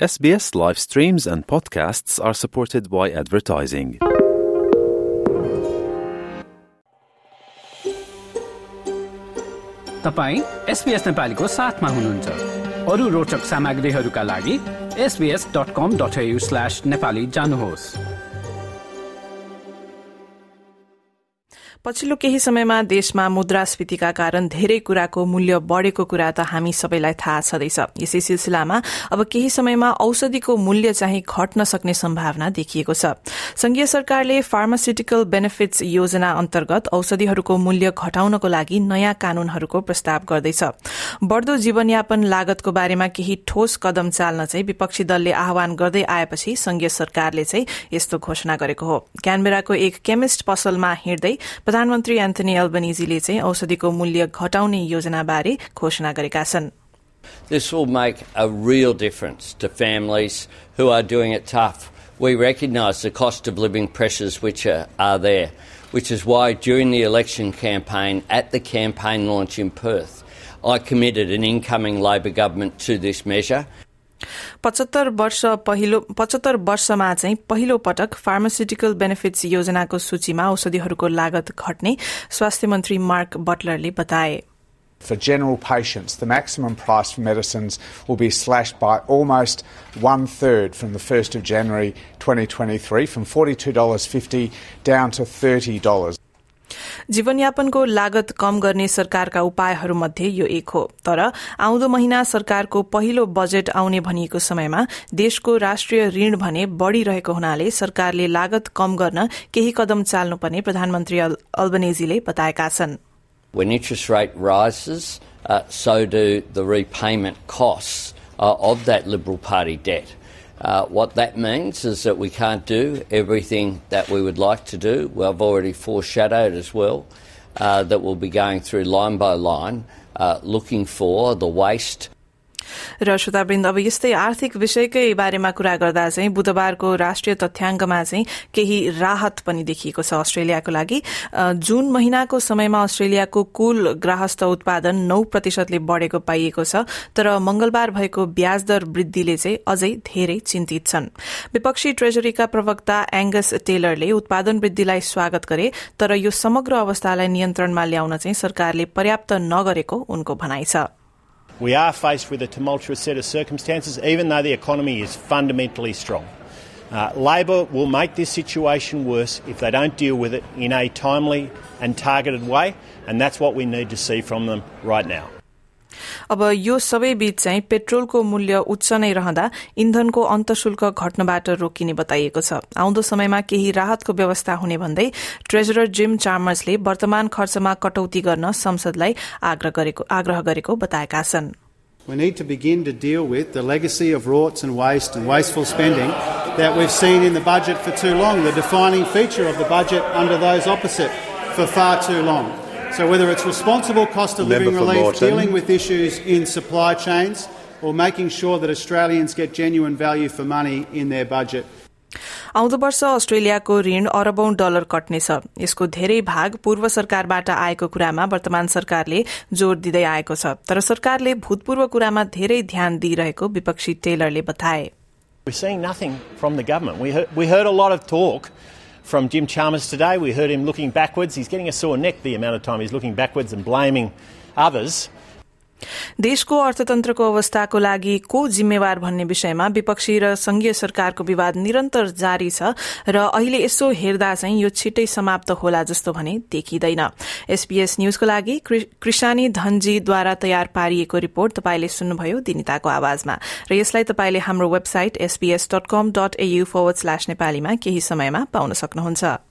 SBS live streams and podcasts are supported by advertising. तपाईँ SBS नेपालीको साथमा हुनुहुन्छ अरू रोचक सामग्रीहरूका लागि SBS dot com dot slash Nepali जानुहोस् पछिल्लो केही समयमा देशमा मुद्रास्फीतिका कारण धेरै कुराको मूल्य बढ़ेको कुरा त हामी सबैलाई थाहा छँदैछ। यसै सिलसिलामा अब केही समयमा औषधिको मूल्य चाहिँ घट्न सक्ने सम्भावना देखिएको छ। संघीय सरकारले फार्मास्युटिकल बेनिफिट्स योजना अन्तर्गत औषधिहरूको मूल्य घटाउनको लागि नयाँ कानूनहरूको प्रस्ताव गर्दैछ। बढ़दो जीवनयापन लागतको बारेमा केही ठोस कदम चाल्न चाहिँ विपक्षी दलले आह्वान गर्दै आएपछि संघीय सरकारले चाहिँ यस्तो घोषणा गरेको हो। क्यानबेराको एक केमिस्ट पसलमा हिँड्दै प्रधानमन्त्री एन्थनी एल्बनिजीले चाहिँ औषधिको मूल्य घटाउने योजनाबारे घोषणा गरेका छन् This will make a real difference to families who are doing it tough. We recognise the cost of living pressures which are, are there, which is why during the election campaign at the campaign launch in Perth, I committed an incoming Labor government to this measure. पचहत्तर वर्ष पहिलो पचहत्तर वर्षमा चाहिँ पहिलो पटक pharmaceutical benefits योजनाको सूचीमा औषधिहरूको लागत घट्ने स्वास्थ्य मन्त्री मार्क बटलरले बताए For general patients, the maximum price for medicines will be slashed by almost one third from the 1st of January 2023, from $42.50 down to $30. जीवनयापनको लागत कम गर्ने सरकारका उपायहरूमध्ये यो एक हो तर आउँदो महिना सरकारको पहिलो बजेट आउने भनिएको समयमा देशको राष्ट्रिय ऋण भने बढ़िरहेको हुनाले सरकारले लागत कम गर्न केही कदम चाल्नुपर्ने प्रधानमन्त्री अल्बनेजीले बताएका छन् uh, so do the repayment costs uh, of that Liberal Party debt. Uh, what that means is that we can't do everything that we would like to do. I've already foreshadowed as well uh, that we'll be going through line by line, uh, looking for the waste र श्रोतावृन्द अब यस्तै आर्थिक विषयकै बारेमा कुरा गर्दा चाहिँ बुधबारको राष्ट्रिय तथ्याङ्कमा चाहिँ केही राहत पनि देखिएको छ अस्ट्रेलियाको लागि। जून महिनाको समयमा अस्ट्रेलियाको कुल ग्राहस्थ उत्पादन नौ प्रतिशतले बढ़ेको पाइएको छ तर मंगलबार भएको ब्याज दर वृद्धिले चाहिँ अझै धेरै चिन्तित छन्। विपक्षी ट्रेजरीका प्रवक्ता एंगस टेलरले उत्पादन वृद्धिलाई स्वागत गरे तर यो समग्र अवस्थालाई नियन्त्रणमा ल्याउन चाहिँ सरकारले पर्याप्त नगरेको उनको भनाइ छ। We are faced with a tumultuous set of circumstances, even though the economy is fundamentally strong. Uh, Labor will make this situation worse if they don't deal with it in a timely and targeted way, and that's what we need to see from them right now. अब यो सबै बीच चाहिँ पेट्रोलको मूल्य उच्च नै रहँदा इन्धनको अन्तशुल्क घट्नबाट रोकिने बताइएको छ आउँदो समयमा केही राहतको व्यवस्था हुने भन्दै ट्रेजरर जिम चार्मर्सले वर्तमान खर्चमा कटौती गर्न संसदलाई आग्रह गरेको बताएका छन् We need to begin to deal with the legacy of rorts and waste and wasteful spending that we've seen in the budget for too long, the defining feature of the budget under those opposite for far too long. So whether it's responsible cost of living relief, dealing with issues in supply chains, or making sure that Australians get genuine value for money in their budget. आउँदो वर्ष अस्ट्रेलियाको ऋण अरबौं dollar कट्नेछ यसको धेरै भाग पूर्व सरकारबाट आएको कुरामा वर्तमान सरकारले जोड़ दिँदै आएको छ तर सरकारले भूतपूर्व कुरामा धेरै ध्यान दिइरहेको विपक्षी टेलरले बताए We're seeing nothing from the government. We heard, we heard a lot of talk from Jim Chalmers today. We heard him looking backwards. He's getting a sore neck the amount of time he's looking backwards and blaming others. देशको अर्थतन्त्रको अवस्थाको लागि को जिम्मेवार भन्ने विषयमा विपक्षी र संघीय सरकारको विवाद निरन्तर जारी छ र अहिले यसो हेर्दा चाहिँ यो छिट्टै समाप्त होला जस्तो भने देखिँदैन। एसपीएस न्यूजको लागि कृषानी धनजीद्वारा तयार पारिएको रिपोर्ट तपाईँले सुन्नुभयो दिनिताको आवाजमा। र यसलाई तपाईँले हाम्रो website SPS dot com dot AU forward slash नेपालीमा केही समयमा पाउन सक्नुहुन्छ।